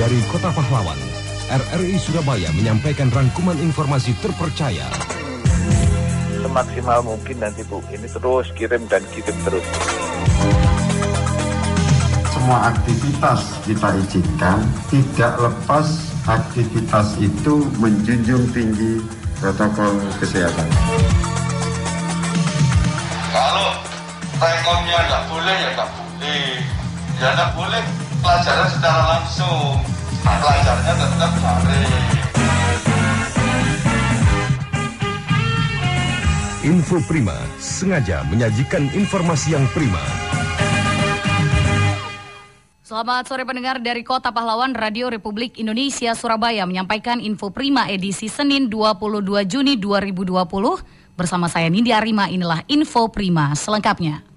Dari Kota Pahlawan, RRI Surabaya menyampaikan rangkuman informasi terpercaya. Semaksimal mungkin nanti Bu, ini terus kirim dan kirim terus. Semua aktivitas kita izinkan, tidak lepas aktivitas itu menjunjung tinggi protokol kesehatan. Kalau rekomnya nggak boleh ya nggak boleh. Ya nggak boleh pelajaran secara langsung. Pelajarnya tetap daring. Info Prima sengaja menyajikan informasi yang prima. Selamat sore pendengar dari Kota Pahlawan Radio Republik Indonesia Surabaya menyampaikan info prima edisi Senin 22 Juni 2020 Bersama saya Nindi Arima inilah info prima selengkapnya.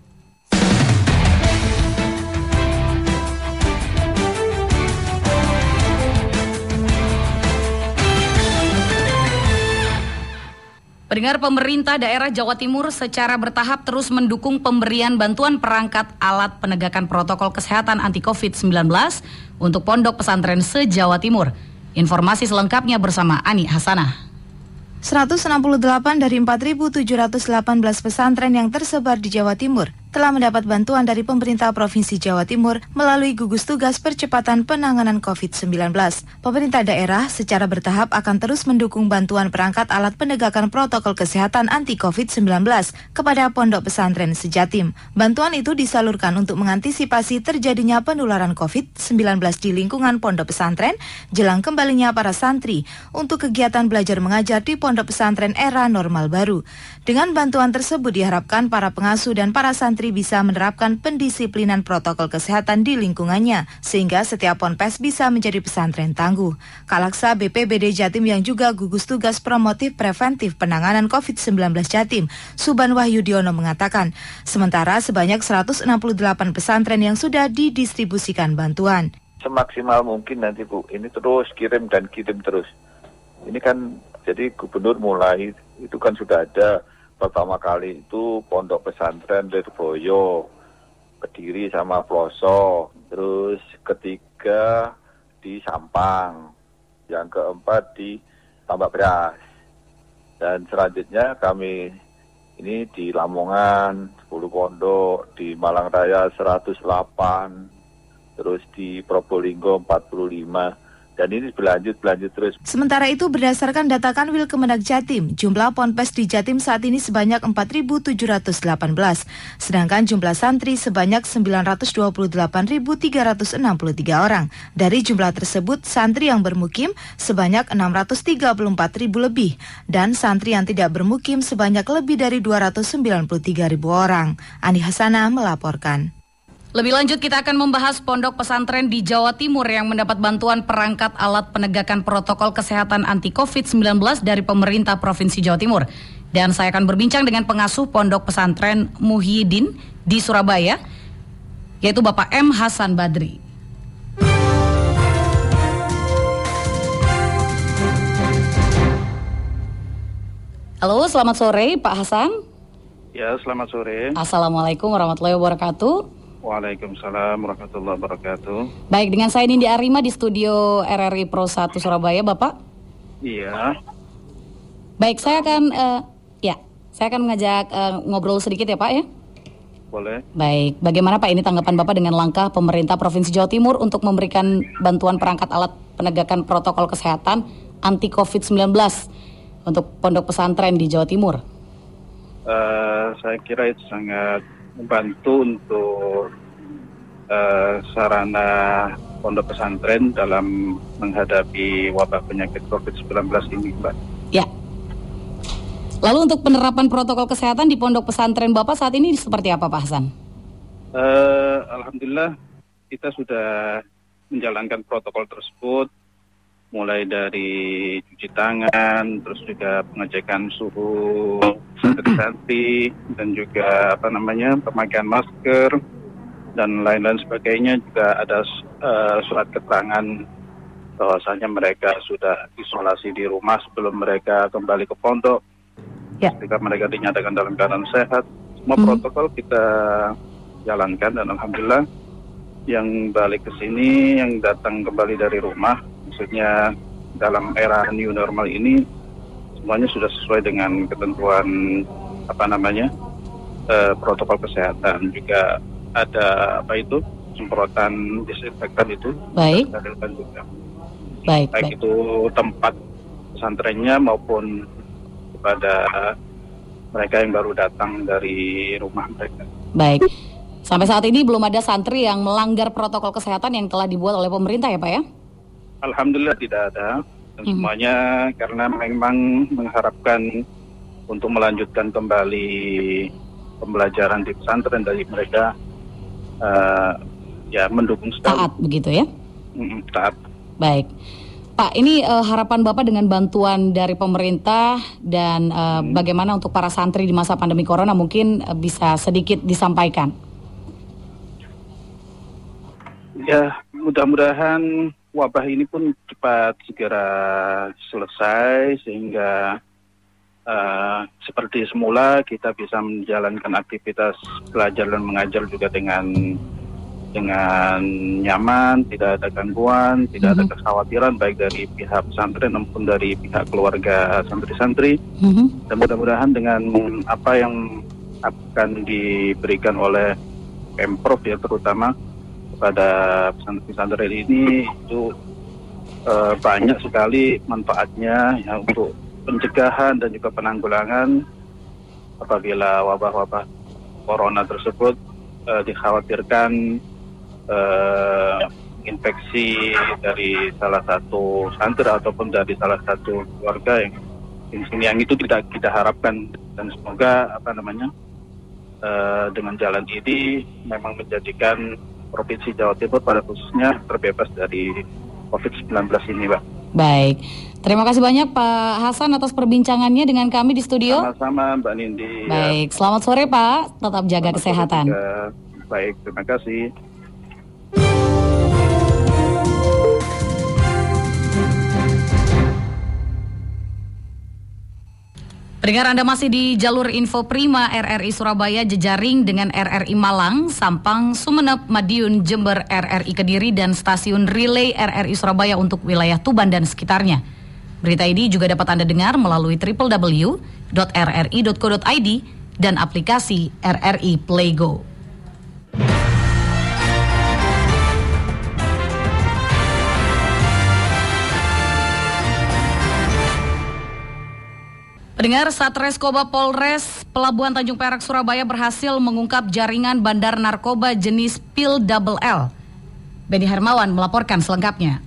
Pendengar pemerintah daerah Jawa Timur secara bertahap terus mendukung pemberian bantuan perangkat alat penegakan protokol kesehatan anti COVID-19 untuk pondok pesantren se-Jawa Timur. Informasi selengkapnya bersama Ani Hasanah. 168 dari 4.718 pesantren yang tersebar di Jawa Timur telah mendapat bantuan dari pemerintah Provinsi Jawa Timur melalui gugus tugas percepatan penanganan COVID-19. Pemerintah daerah secara bertahap akan terus mendukung bantuan perangkat alat penegakan protokol kesehatan anti COVID-19 kepada pondok pesantren sejatim. Bantuan itu disalurkan untuk mengantisipasi terjadinya penularan COVID-19 di lingkungan pondok pesantren jelang kembalinya para santri untuk kegiatan belajar mengajar di pondok pesantren era normal baru. Dengan bantuan tersebut diharapkan para pengasuh dan para santri bisa menerapkan pendisiplinan protokol kesehatan di lingkungannya, sehingga setiap ponpes bisa menjadi pesantren tangguh. Kalaksa BPBD Jatim yang juga gugus tugas promotif preventif penanganan COVID-19 Jatim, Suban Wahyudiono mengatakan, sementara sebanyak 168 pesantren yang sudah didistribusikan bantuan. Semaksimal mungkin nanti Bu, ini terus kirim dan kirim terus. Ini kan jadi gubernur mulai itu kan sudah ada pertama kali itu pondok pesantren Lirboyo, Kediri sama Ploso, terus ketiga di Sampang, yang keempat di Tambak Beras. Dan selanjutnya kami ini di Lamongan 10 pondok, di Malang Raya 108, terus di Probolinggo 45, dan ini berlanjut berlanjut terus. Sementara itu berdasarkan data Kanwil Kemenak Jatim, jumlah ponpes di Jatim saat ini sebanyak 4.718, sedangkan jumlah santri sebanyak 928.363 orang. Dari jumlah tersebut, santri yang bermukim sebanyak 634.000 lebih dan santri yang tidak bermukim sebanyak lebih dari 293.000 orang. Ani Hasanah melaporkan. Lebih lanjut kita akan membahas pondok pesantren di Jawa Timur yang mendapat bantuan perangkat alat penegakan protokol kesehatan anti COVID-19 dari pemerintah Provinsi Jawa Timur. Dan saya akan berbincang dengan pengasuh pondok pesantren Muhyiddin di Surabaya, yaitu Bapak M. Hasan Badri. Halo, selamat sore Pak Hasan. Ya, selamat sore. Assalamualaikum warahmatullahi wabarakatuh. Waalaikumsalam warahmatullahi wabarakatuh. Baik, dengan saya Nindi Arima di studio RRI Pro 1 Surabaya, Bapak. Iya. Baik, saya akan uh, ya, saya akan mengajak uh, ngobrol sedikit ya, Pak ya. Boleh. Baik, bagaimana Pak ini tanggapan Bapak dengan langkah pemerintah Provinsi Jawa Timur untuk memberikan bantuan perangkat alat penegakan protokol kesehatan anti COVID-19 untuk pondok pesantren di Jawa Timur? Uh, saya kira itu sangat membantu untuk uh, sarana pondok pesantren dalam menghadapi wabah penyakit COVID-19 ini, Mbak. Ya. Lalu untuk penerapan protokol kesehatan di pondok pesantren Bapak saat ini seperti apa, Pak Hasan? Uh, Alhamdulillah kita sudah menjalankan protokol tersebut mulai dari cuci tangan, terus juga pengecekan suhu santri dan juga apa namanya pemakaian masker dan lain-lain sebagainya juga ada uh, surat keterangan bahwasanya mereka sudah isolasi di rumah sebelum mereka kembali ke pondok. Ya. Ketika mereka dinyatakan dalam keadaan sehat, semua hmm. protokol kita jalankan dan alhamdulillah yang balik ke sini, yang datang kembali dari rumah, maksudnya dalam era new normal ini semuanya sudah sesuai dengan ketentuan apa namanya eh, protokol kesehatan juga ada apa itu semprotan disinfektan itu Baik. juga Baik, baik baik. itu tempat pesantrennya maupun kepada mereka yang baru datang dari rumah mereka. Baik. Sampai saat ini belum ada santri yang melanggar protokol kesehatan yang telah dibuat oleh pemerintah ya Pak ya? Alhamdulillah tidak ada dan Mhm. semuanya karena memang mengharapkan untuk melanjutkan kembali pembelajaran di pesantren dari mereka eh, ya mendukung sekali Taat begitu ya? Mm, taat. Baik. Pak, ini eh, harapan Bapak dengan bantuan dari pemerintah dan eh, bagaimana untuk para santri di masa pandemi corona mungkin eh, bisa sedikit disampaikan. Ya, mudah-mudahan wabah ini pun cepat segera selesai sehingga eh, seperti semula kita bisa menjalankan aktivitas belajar dan mengajar juga dengan dengan nyaman, tidak ada gangguan, tidak ada kekhawatiran baik dari pihak pesantren maupun dari pihak keluarga santri-santri. Mhm. Dan mudah-mudahan dengan apa yang akan diberikan oleh Pemprov ya terutama kepada pesantren-pesantren ini itu eh, banyak sekali manfaatnya ya untuk pencegahan dan juga penanggulangan apabila wabah-wabah corona tersebut eh, dikhawatirkan eh, infeksi dari salah satu santri ataupun dari salah satu keluarga yang yang itu tidak kita harapkan. Dan semoga apa namanya eh, dengan jalan ini memang menjadikan provinsi Jawa Timur pada khususnya terbebas dari COVID-19 ini, Pak. Baik. Terima kasih banyak Pak Hasan atas perbincangannya dengan kami di studio. Sama-sama Mbak Nindi. Baik, selamat sore Pak. Tetap jaga Selamat kesehatan. juga. Baik, terima kasih. Pendengar Anda masih di jalur info Prima RRI Surabaya jejaring dengan RRI Malang, Sampang, Sumeneb, Madiun, Jember, RRI Kediri dan stasiun relay RRI Surabaya untuk wilayah Tuban dan sekitarnya. Berita ini juga dapat Anda dengar melalui www.rri.co.id dan aplikasi RRI Playgo. Pendengar Satreskoba Polres Pelabuhan Tanjung Perak Surabaya berhasil mengungkap jaringan bandar narkoba jenis pil double L. Benny Hermawan melaporkan selengkapnya.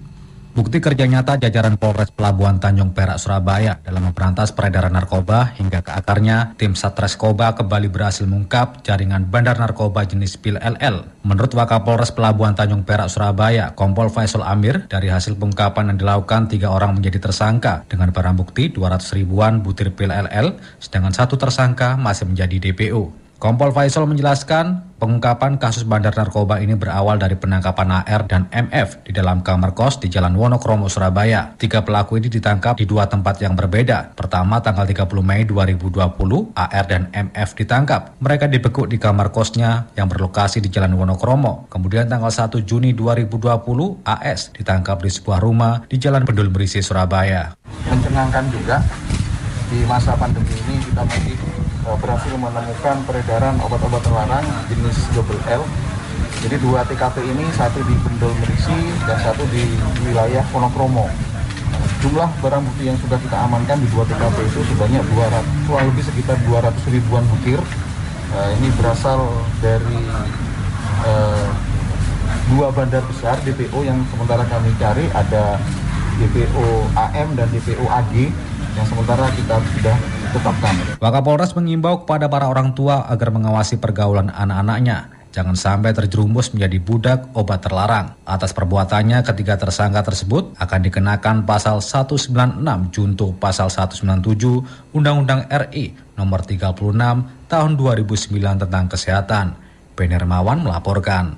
Bukti kerja nyata jajaran Polres Pelabuhan Tanjung Perak Surabaya dalam memberantas peredaran narkoba hingga ke akarnya, tim Satreskoba kembali berhasil mengungkap jaringan bandar narkoba jenis pil LL. Menurut Wakapolres Pelabuhan Tanjung Perak Surabaya, Kompol Faisal Amir, dari hasil pengungkapan yang dilakukan, tiga orang menjadi tersangka dengan barang bukti 200 ribuan butir pil LL, sedangkan satu tersangka masih menjadi DPO. Kompol Faisal menjelaskan pengungkapan kasus bandar narkoba ini berawal dari penangkapan AR dan MF di dalam kamar kos di Jalan Wonokromo, Surabaya. Tiga pelaku ini ditangkap di dua tempat yang berbeda. Pertama tanggal 30 Mei 2020, AR dan MF ditangkap. Mereka dibekuk di kamar kosnya yang berlokasi di Jalan Wonokromo. Kemudian tanggal 1 Juni 2020, AS ditangkap di sebuah rumah di Jalan Pendul Merisi, Surabaya. mencengangkan juga di masa pandemi ini kita masih berhasil menemukan peredaran obat-obat terlarang jenis double L. Jadi dua TKP ini satu di Bendol Merisi dan satu di wilayah Wonokromo. Jumlah barang bukti yang sudah kita amankan di dua TKP itu sebanyak 200, kurang lebih sekitar 200 ribuan butir. Eh, ini berasal dari eh, dua bandar besar DPO yang sementara kami cari ada DPO AM dan DPO AG yang sementara kita sudah tetapkan. Wakapolres mengimbau kepada para orang tua agar mengawasi pergaulan anak-anaknya. Jangan sampai terjerumus menjadi budak obat terlarang. Atas perbuatannya ketiga tersangka tersebut akan dikenakan pasal 196 junto pasal 197 Undang-Undang RI nomor 36 tahun 2009 tentang kesehatan. Ben Hermawan melaporkan.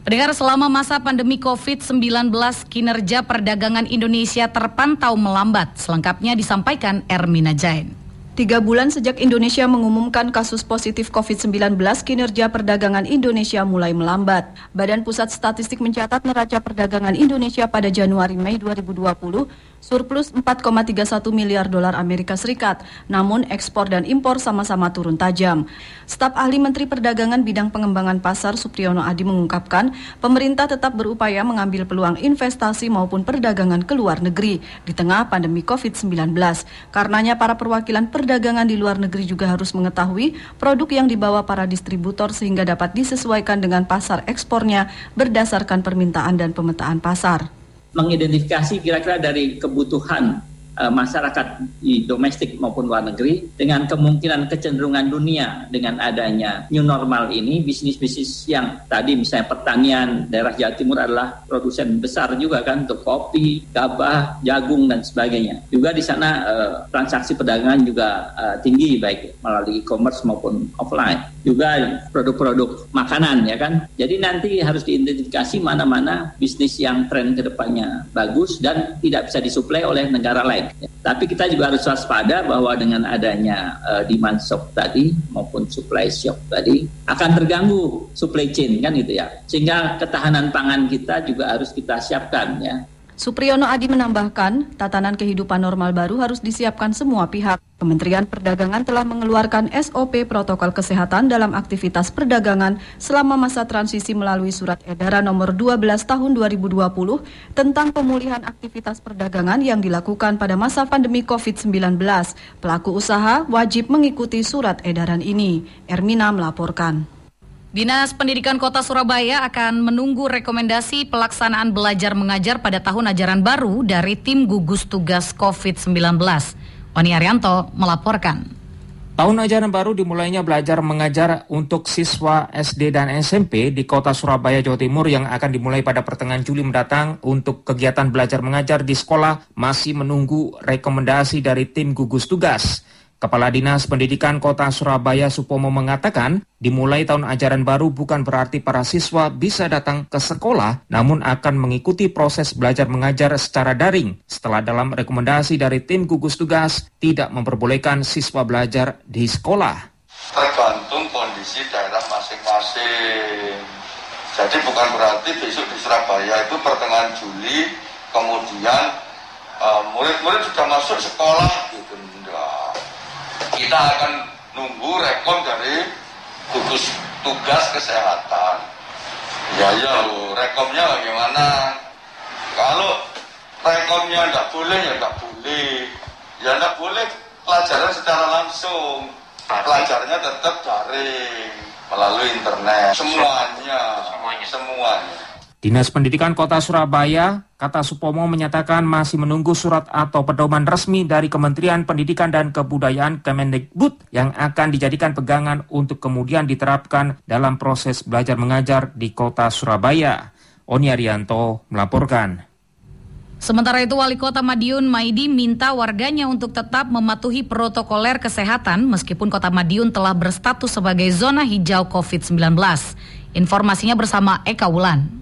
Pendengar selama masa pandemi COVID-19 kinerja perdagangan Indonesia terpantau melambat. Selengkapnya disampaikan Ermina Jain. Tiga bulan sejak Indonesia mengumumkan kasus positif COVID-19, kinerja perdagangan Indonesia mulai melambat. Badan Pusat Statistik mencatat neraca perdagangan Indonesia pada Januari-Mei 2020 surplus 4,31 miliar dolar Amerika Serikat. Namun ekspor dan impor sama-sama turun tajam. Staf ahli Menteri Perdagangan bidang pengembangan pasar Supriyono Adi mengungkapkan, pemerintah tetap berupaya mengambil peluang investasi maupun perdagangan ke luar negeri di tengah pandemi COVID-19. Karenanya para perwakilan perdagangan di luar negeri juga harus mengetahui produk yang dibawa para distributor sehingga dapat disesuaikan dengan pasar ekspornya berdasarkan permintaan dan pemetaan pasar. Mengidentifikasi kira-kira dari kebutuhan uh, masyarakat di domestik maupun luar negeri dengan kemungkinan kecenderungan dunia dengan adanya new normal ini bisnis-bisnis yang tadi misalnya pertanian daerah Jawa Timur adalah produsen besar juga kan untuk kopi, gabah, jagung dan sebagainya. Juga di sana uh, transaksi perdagangan juga uh, tinggi baik melalui e-commerce maupun offline. Juga produk-produk makanan ya kan. Jadi nanti harus diidentifikasi mana-mana bisnis yang tren ke depannya bagus dan tidak bisa disuplai oleh negara lain. Tapi kita juga harus waspada bahwa dengan adanya uh, demand shock tadi maupun supply shock tadi akan terganggu supply chain kan gitu ya. Sehingga ketahanan pangan kita juga harus kita siapkan ya. Supriyono Adi menambahkan, tatanan kehidupan normal baru harus disiapkan semua pihak. Kementerian Perdagangan telah mengeluarkan SOP protokol kesehatan dalam aktivitas perdagangan selama masa transisi melalui surat edaran nomor 12 tahun 2020 tentang pemulihan aktivitas perdagangan yang dilakukan pada masa pandemi COVID-19. Pelaku usaha wajib mengikuti surat edaran ini. Ermina melaporkan. Dinas Pendidikan Kota Surabaya akan menunggu rekomendasi pelaksanaan belajar mengajar pada tahun ajaran baru dari tim gugus tugas COVID-19. Oni Arianto melaporkan. Tahun ajaran baru dimulainya belajar mengajar untuk siswa SD dan SMP di kota Surabaya, Jawa Timur yang akan dimulai pada pertengahan Juli mendatang untuk kegiatan belajar mengajar di sekolah masih menunggu rekomendasi dari tim gugus tugas. Kepala Dinas Pendidikan Kota Surabaya Supomo mengatakan, dimulai tahun ajaran baru bukan berarti para siswa bisa datang ke sekolah, namun akan mengikuti proses belajar mengajar secara daring setelah dalam rekomendasi dari tim gugus tugas tidak memperbolehkan siswa belajar di sekolah. Tergantung kondisi daerah masing-masing. Jadi bukan berarti besok di Surabaya itu pertengahan Juli, kemudian eh, murid-murid uh, sudah masuk sekolah gitu kita akan nunggu rekon dari gugus tugas kesehatan. Ya ya lo, rekomnya bagaimana? Kalau rekomnya nggak boleh ya nggak boleh. Ya nggak boleh pelajaran secara langsung. Pelajarnya tetap daring melalui internet. Semuanya, semuanya. semuanya. Dinas Pendidikan Kota Surabaya, kata Supomo menyatakan masih menunggu surat atau pedoman resmi dari Kementerian Pendidikan dan Kebudayaan Kemendikbud yang akan dijadikan pegangan untuk kemudian diterapkan dalam proses belajar mengajar di Kota Surabaya. Oni Arianto melaporkan. Sementara itu Wali Kota Madiun Maidi minta warganya untuk tetap mematuhi protokoler kesehatan meskipun Kota Madiun telah berstatus sebagai zona hijau COVID-19. Informasinya bersama Eka Wulan.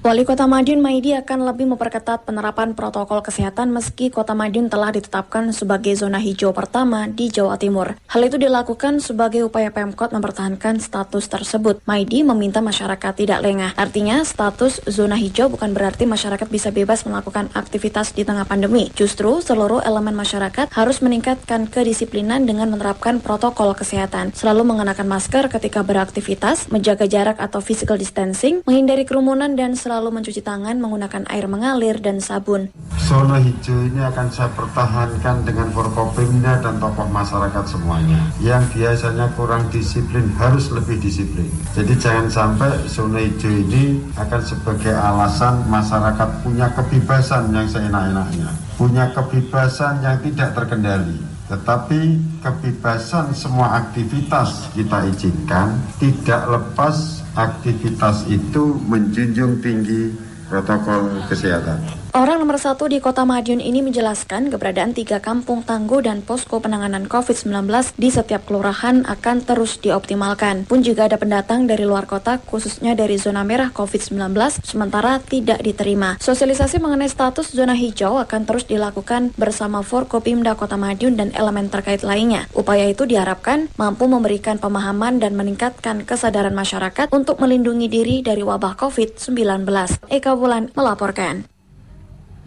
Wali Kota Madiun Maidi akan lebih memperketat penerapan protokol kesehatan meski Kota Madiun telah ditetapkan sebagai zona hijau pertama di Jawa Timur. Hal itu dilakukan sebagai upaya Pemkot mempertahankan status tersebut. Maidi meminta masyarakat tidak lengah. Artinya, status zona hijau bukan berarti masyarakat bisa bebas melakukan aktivitas di tengah pandemi. Justru, seluruh elemen masyarakat harus meningkatkan kedisiplinan dengan menerapkan protokol kesehatan. Selalu mengenakan masker ketika beraktivitas, menjaga jarak atau physical distancing, menghindari kerumunan dan selalu mencuci tangan menggunakan air mengalir dan sabun. Zona hijau ini akan saya pertahankan dengan Forkopimda dan tokoh masyarakat semuanya. Yang biasanya kurang disiplin harus lebih disiplin. Jadi jangan sampai zona hijau ini akan sebagai alasan masyarakat punya kebebasan yang seenak-enaknya. Punya kebebasan yang tidak terkendali tetapi kebebasan semua aktivitas kita izinkan tidak lepas aktivitas itu menjunjung tinggi protokol kesehatan. Orang nomor satu di kota Madiun ini menjelaskan keberadaan tiga kampung tangguh dan posko penanganan COVID-19 di setiap kelurahan akan terus dioptimalkan. Pun juga ada pendatang dari luar kota khususnya dari zona merah COVID-19 sementara tidak diterima. Sosialisasi mengenai status zona hijau akan terus dilakukan bersama Forkopimda Kota Madiun dan elemen terkait lainnya. Upaya itu diharapkan mampu memberikan pemahaman dan meningkatkan kesadaran masyarakat untuk melindungi diri dari wabah COVID-19. Eka Bulan melaporkan.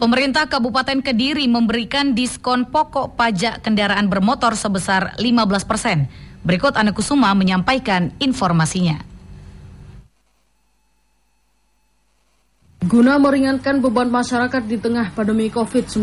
Pemerintah Kabupaten Kediri memberikan diskon pokok pajak kendaraan bermotor sebesar 15 persen. Berikut Ana Kusuma menyampaikan informasinya. Guna meringankan beban masyarakat di tengah pandemi COVID-19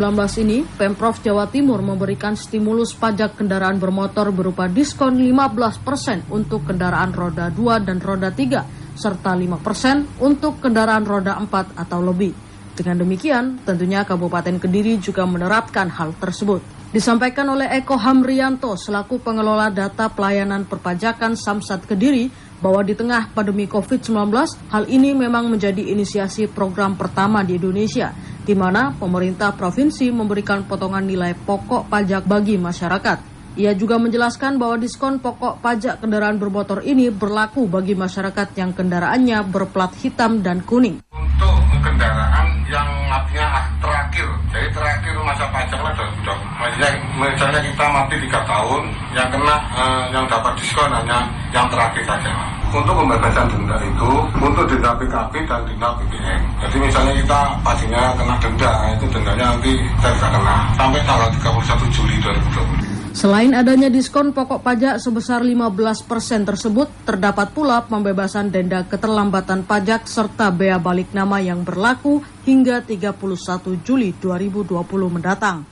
ini, Pemprov Jawa Timur memberikan stimulus pajak kendaraan bermotor berupa diskon 15% untuk kendaraan roda 2 dan roda 3, serta 5% untuk kendaraan roda 4 atau lebih. Dengan demikian, tentunya Kabupaten Kediri juga menerapkan hal tersebut. Disampaikan oleh Eko Hamrianto selaku pengelola data pelayanan perpajakan Samsat Kediri bahwa di tengah pandemi COVID-19, hal ini memang menjadi inisiasi program pertama di Indonesia, di mana pemerintah provinsi memberikan potongan nilai pokok pajak bagi masyarakat. Ia juga menjelaskan bahwa diskon pokok pajak kendaraan bermotor ini berlaku bagi masyarakat yang kendaraannya berplat hitam dan kuning. Untuk masa pajaknya sudah, maksudnya, misalnya kita mati tiga tahun, yang kena eh, yang dapat diskon hanya yang terakhir saja. Untuk pembebasan denda itu untuk denda PKP dan denda BBM. Jadi misalnya kita pastinya kena denda, itu dendanya nanti saya bisa kena sampai tanggal 31 Juli 2020. Selain adanya diskon pokok pajak sebesar 15% tersebut, terdapat pula pembebasan denda keterlambatan pajak serta bea balik nama yang berlaku hingga 31 Juli 2020 mendatang.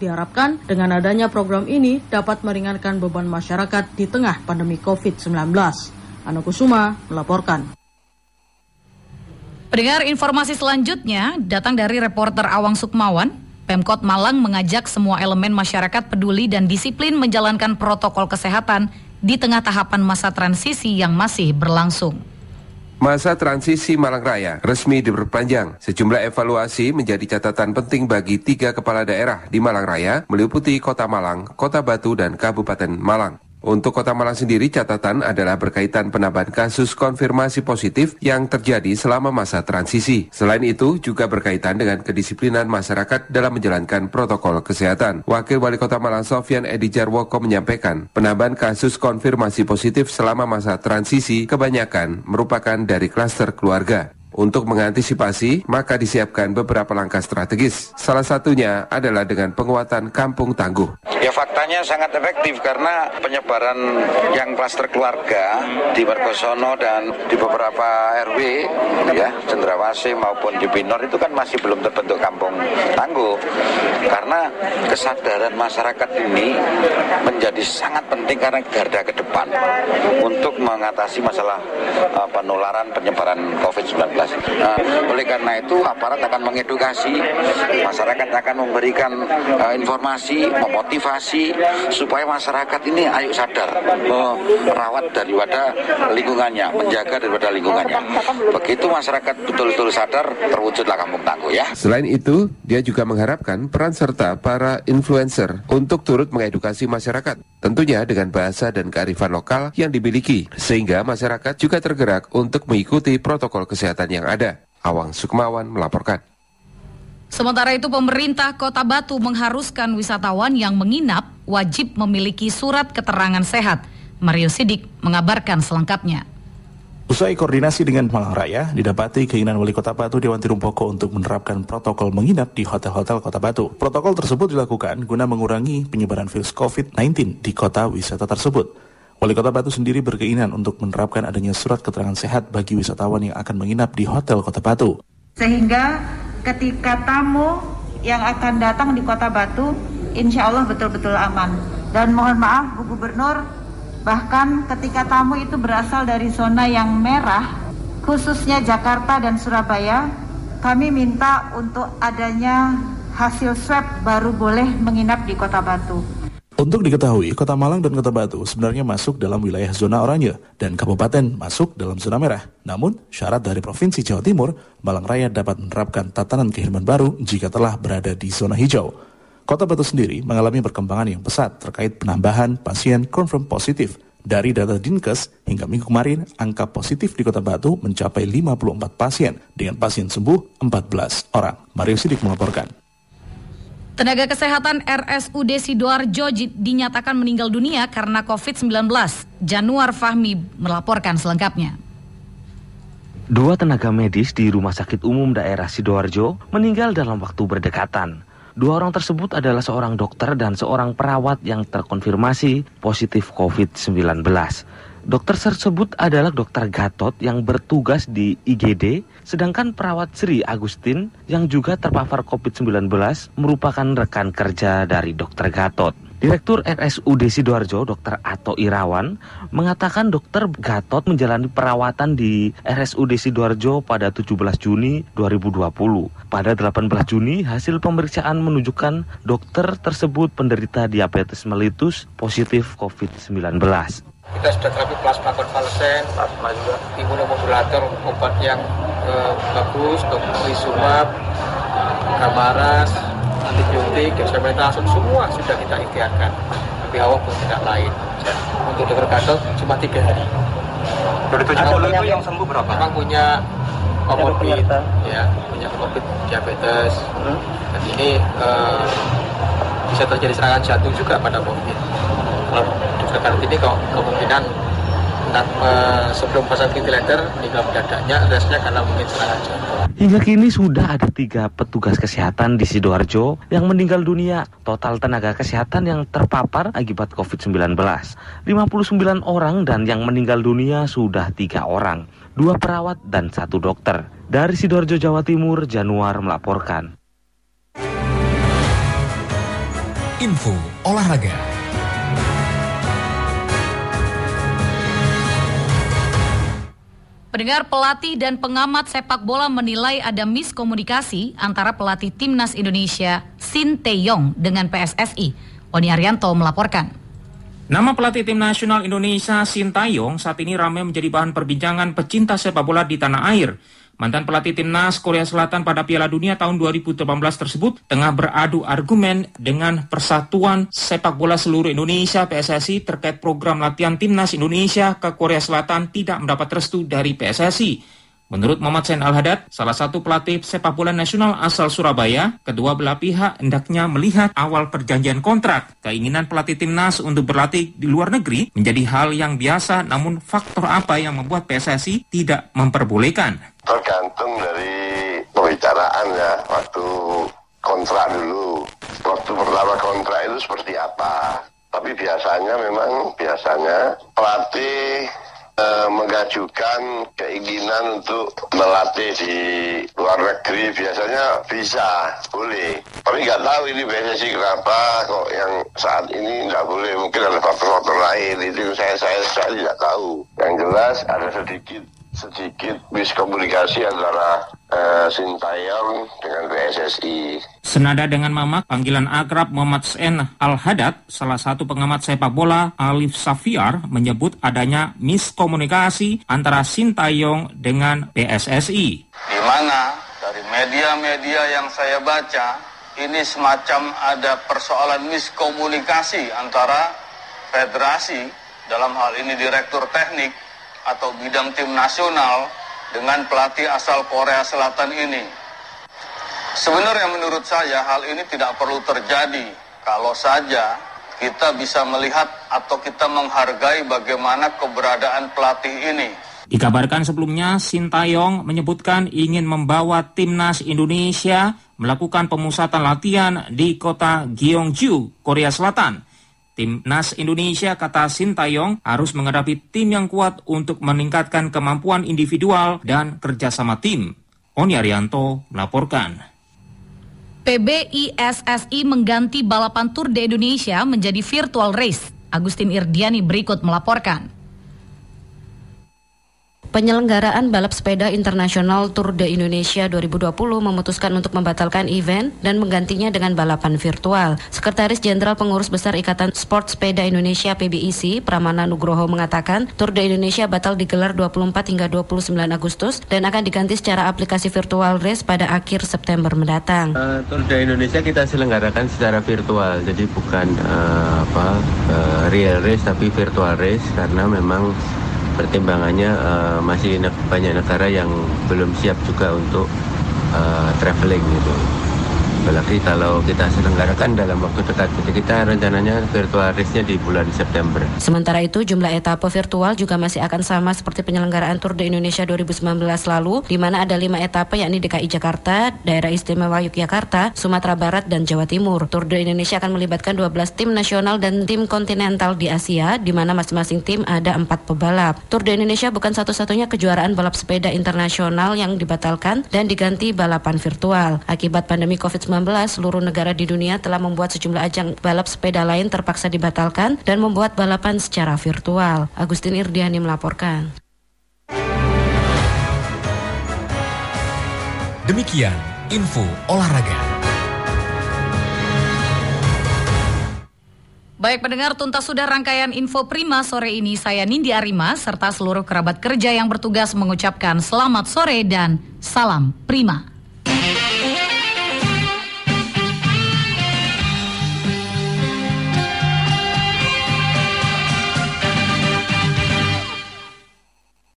Diharapkan dengan adanya program ini dapat meringankan beban masyarakat di tengah pandemi COVID-19. Ana Kusuma melaporkan. Pendengar informasi selanjutnya datang dari reporter Awang Sukmawan. Pemkot Malang mengajak semua elemen masyarakat peduli dan disiplin menjalankan protokol kesehatan di tengah tahapan masa transisi yang masih berlangsung. Masa transisi Malang Raya resmi diperpanjang. Sejumlah evaluasi menjadi catatan penting bagi tiga kepala daerah di Malang Raya, meliputi Kota Malang, Kota Batu, dan Kabupaten Malang. Untuk Kota Malang sendiri catatan adalah berkaitan penambahan kasus konfirmasi positif yang terjadi selama masa transisi. Selain itu juga berkaitan dengan kedisiplinan masyarakat dalam menjalankan protokol kesehatan. Wakil Wali Kota Malang Sofyan Edi Jarwoko menyampaikan penambahan kasus konfirmasi positif selama masa transisi kebanyakan merupakan dari klaster keluarga. Untuk mengantisipasi, maka disiapkan beberapa langkah strategis. Salah satunya adalah dengan penguatan kampung tangguh. Ya faktanya sangat efektif karena penyebaran yang klaster keluarga di Mergosono dan di beberapa RW ya Cendrawasih maupun di itu kan masih belum terbentuk kampung tangguh karena kesadaran masyarakat ini menjadi sangat penting karena garda ke depan untuk mengatasi masalah uh, penularan penyebaran COVID-19. Nah, oleh karena itu aparat akan mengedukasi, masyarakat akan memberikan uh, informasi, memotivasi supaya masyarakat ini ayo sadar merawat daripada lingkungannya, menjaga daripada lingkungannya. Begitu masyarakat betul-betul sadar, terwujudlah kampung tangguh ya. Selain itu, dia juga mengharapkan peran serta para influencer untuk turut mengedukasi masyarakat, tentunya dengan bahasa dan kearifan lokal yang dimiliki, sehingga masyarakat juga tergerak untuk mengikuti protokol kesehatan yang ada. Awang Sukmawan melaporkan. Sementara itu pemerintah Kota Batu mengharuskan wisatawan yang menginap wajib memiliki surat keterangan sehat. Mario Sidik mengabarkan selengkapnya. Usai koordinasi dengan Malang Raya, didapati keinginan Wali Kota Batu Dewan Tirumpoko untuk menerapkan protokol menginap di hotel-hotel Kota Batu. Protokol tersebut dilakukan guna mengurangi penyebaran virus COVID-19 di kota wisata tersebut. Wali Kota Batu sendiri berkeinginan untuk menerapkan adanya surat keterangan sehat bagi wisatawan yang akan menginap di hotel Kota Batu. Sehingga ketika tamu yang akan datang di Kota Batu, insya Allah betul-betul aman. Dan mohon maaf Bu Gubernur, bahkan ketika tamu itu berasal dari zona yang merah, khususnya Jakarta dan Surabaya, kami minta untuk adanya hasil swab baru boleh menginap di Kota Batu. Untuk diketahui, Kota Malang dan Kota Batu sebenarnya masuk dalam wilayah zona oranye dan kabupaten masuk dalam zona merah. Namun, syarat dari Provinsi Jawa Timur, Malang Raya dapat menerapkan tatanan kehidupan baru jika telah berada di zona hijau. Kota Batu sendiri mengalami perkembangan yang pesat terkait penambahan pasien confirm positif. Dari data Dinkes, hingga minggu kemarin, angka positif di Kota Batu mencapai 54 pasien, dengan pasien sembuh 14 orang. Mario Sidik melaporkan. Tenaga kesehatan RSUD Sidoarjo dinyatakan meninggal dunia karena COVID-19. Januar Fahmi melaporkan selengkapnya. Dua tenaga medis di Rumah Sakit Umum Daerah Sidoarjo meninggal dalam waktu berdekatan. Dua orang tersebut adalah seorang dokter dan seorang perawat yang terkonfirmasi positif COVID-19. Dokter tersebut adalah dokter Gatot yang bertugas di IGD, sedangkan perawat Sri Agustin yang juga terpapar COVID-19 merupakan rekan kerja dari dokter Gatot. Direktur RSUD Sidoarjo, Dr. Ato Irawan, mengatakan dokter Gatot menjalani perawatan di RSUD Sidoarjo pada 17 Juni 2020. Pada 18 Juni, hasil pemeriksaan menunjukkan dokter tersebut penderita diabetes mellitus positif COVID-19 kita sudah terapi plasma konvalesen, plasma juga imunomodulator, obat yang eh, bagus, tocilizumab, kamaras, antibiotik, dexamethasone, semua sudah kita ikhtiarkan. Tapi awal pun tidak lain. Untuk dokter Gatot cuma tiga hari. Dari tujuh puluh itu yang sembuh berapa? Memang punya komorbid, ya, punya komorbid diabetes. Hmm. Dan ini eh, bisa terjadi serangan jantung juga pada COVID sekarang ini kok kemungkinan uh, sebelum pasang ventilator meninggal mendadaknya resnya karena mungkin serangan jantung. Hingga kini sudah ada tiga petugas kesehatan di Sidoarjo yang meninggal dunia. Total tenaga kesehatan yang terpapar akibat COVID-19. 59 orang dan yang meninggal dunia sudah tiga orang. Dua perawat dan satu dokter. Dari Sidoarjo, Jawa Timur, Januar melaporkan. Info olahraga. Pendengar pelatih dan pengamat sepak bola menilai ada miskomunikasi antara pelatih timnas Indonesia Shin Tae-yong dengan PSSI. Oni Arianto melaporkan. Nama pelatih tim nasional Indonesia Shin Tae-yong saat ini ramai menjadi bahan perbincangan pecinta sepak bola di tanah air. Mantan pelatih timnas Korea Selatan pada Piala Dunia tahun 2018 tersebut tengah beradu argumen dengan Persatuan Sepak Bola Seluruh Indonesia PSSI terkait program latihan timnas Indonesia ke Korea Selatan tidak mendapat restu dari PSSI. Menurut Muhammad Sain Al-Hadad, salah satu pelatih sepak bola nasional asal Surabaya, kedua belah pihak hendaknya melihat awal perjanjian kontrak. Keinginan pelatih timnas untuk berlatih di luar negeri menjadi hal yang biasa, namun faktor apa yang membuat PSSI tidak memperbolehkan? Tergantung dari pembicaraan ya, waktu kontrak dulu. Waktu pertama kontrak itu seperti apa? Tapi biasanya memang biasanya pelatih mengajukan keinginan untuk melatih di luar negeri. Biasanya bisa boleh. Tapi nggak tahu ini PSSI kenapa kok yang saat ini nggak boleh. Mungkin ada faktor-faktor lain. Itu saya saya saya tidak tahu. Yang jelas ada sedikit sedikit miskomunikasi antara uh, Sintayong dengan PSSI. Senada dengan Mamak, panggilan akrab Muhammad Sen Al-Hadad, salah satu pengamat sepak bola Alif Safiar menyebut adanya miskomunikasi antara Sintayong dengan PSSI. Di mana dari media-media yang saya baca, ini semacam ada persoalan miskomunikasi antara federasi dalam hal ini direktur teknik atau bidang tim nasional dengan pelatih asal Korea Selatan ini. Sebenarnya menurut saya hal ini tidak perlu terjadi kalau saja kita bisa melihat atau kita menghargai bagaimana keberadaan pelatih ini. Dikabarkan sebelumnya, Sintayong menyebutkan ingin membawa timnas Indonesia melakukan pemusatan latihan di kota Gyeongju, Korea Selatan. Timnas Indonesia, kata Sintayong, harus menghadapi tim yang kuat untuk meningkatkan kemampuan individual dan kerjasama tim. Oni Arianto melaporkan. PBISSI mengganti balapan Tour de Indonesia menjadi virtual race. Agustin Irdiani berikut melaporkan. Penyelenggaraan balap sepeda internasional Tour de Indonesia 2020 memutuskan untuk membatalkan event dan menggantinya dengan balapan virtual. Sekretaris Jenderal Pengurus Besar Ikatan Sport Sepeda Indonesia PBIC, Pramana Nugroho mengatakan, Tour de Indonesia batal digelar 24 hingga 29 Agustus dan akan diganti secara aplikasi virtual race pada akhir September mendatang. Uh, Tour de Indonesia kita selenggarakan secara virtual, jadi bukan uh, apa uh, real race tapi virtual race karena memang pertimbangannya uh, masih banyak negara yang belum siap juga untuk uh, traveling gitu. Apalagi kalau kita selenggarakan dalam waktu dekat. Jadi kita rencananya virtual race-nya di bulan September. Sementara itu jumlah etapa virtual juga masih akan sama seperti penyelenggaraan Tour de Indonesia 2019 lalu, di mana ada lima etapa yakni DKI Jakarta, Daerah Istimewa Yogyakarta, Sumatera Barat, dan Jawa Timur. Tour de Indonesia akan melibatkan 12 tim nasional dan tim kontinental di Asia, di mana masing-masing tim ada empat pebalap. Tour de Indonesia bukan satu-satunya kejuaraan balap sepeda internasional yang dibatalkan dan diganti balapan virtual. Akibat pandemi COVID-19, seluruh negara di dunia telah membuat sejumlah ajang balap sepeda lain terpaksa dibatalkan dan membuat balapan secara virtual. Agustin Irdiani melaporkan. Demikian info olahraga. Baik pendengar, tuntas sudah rangkaian info Prima sore ini. Saya Nindi Arima serta seluruh kerabat kerja yang bertugas mengucapkan selamat sore dan salam Prima.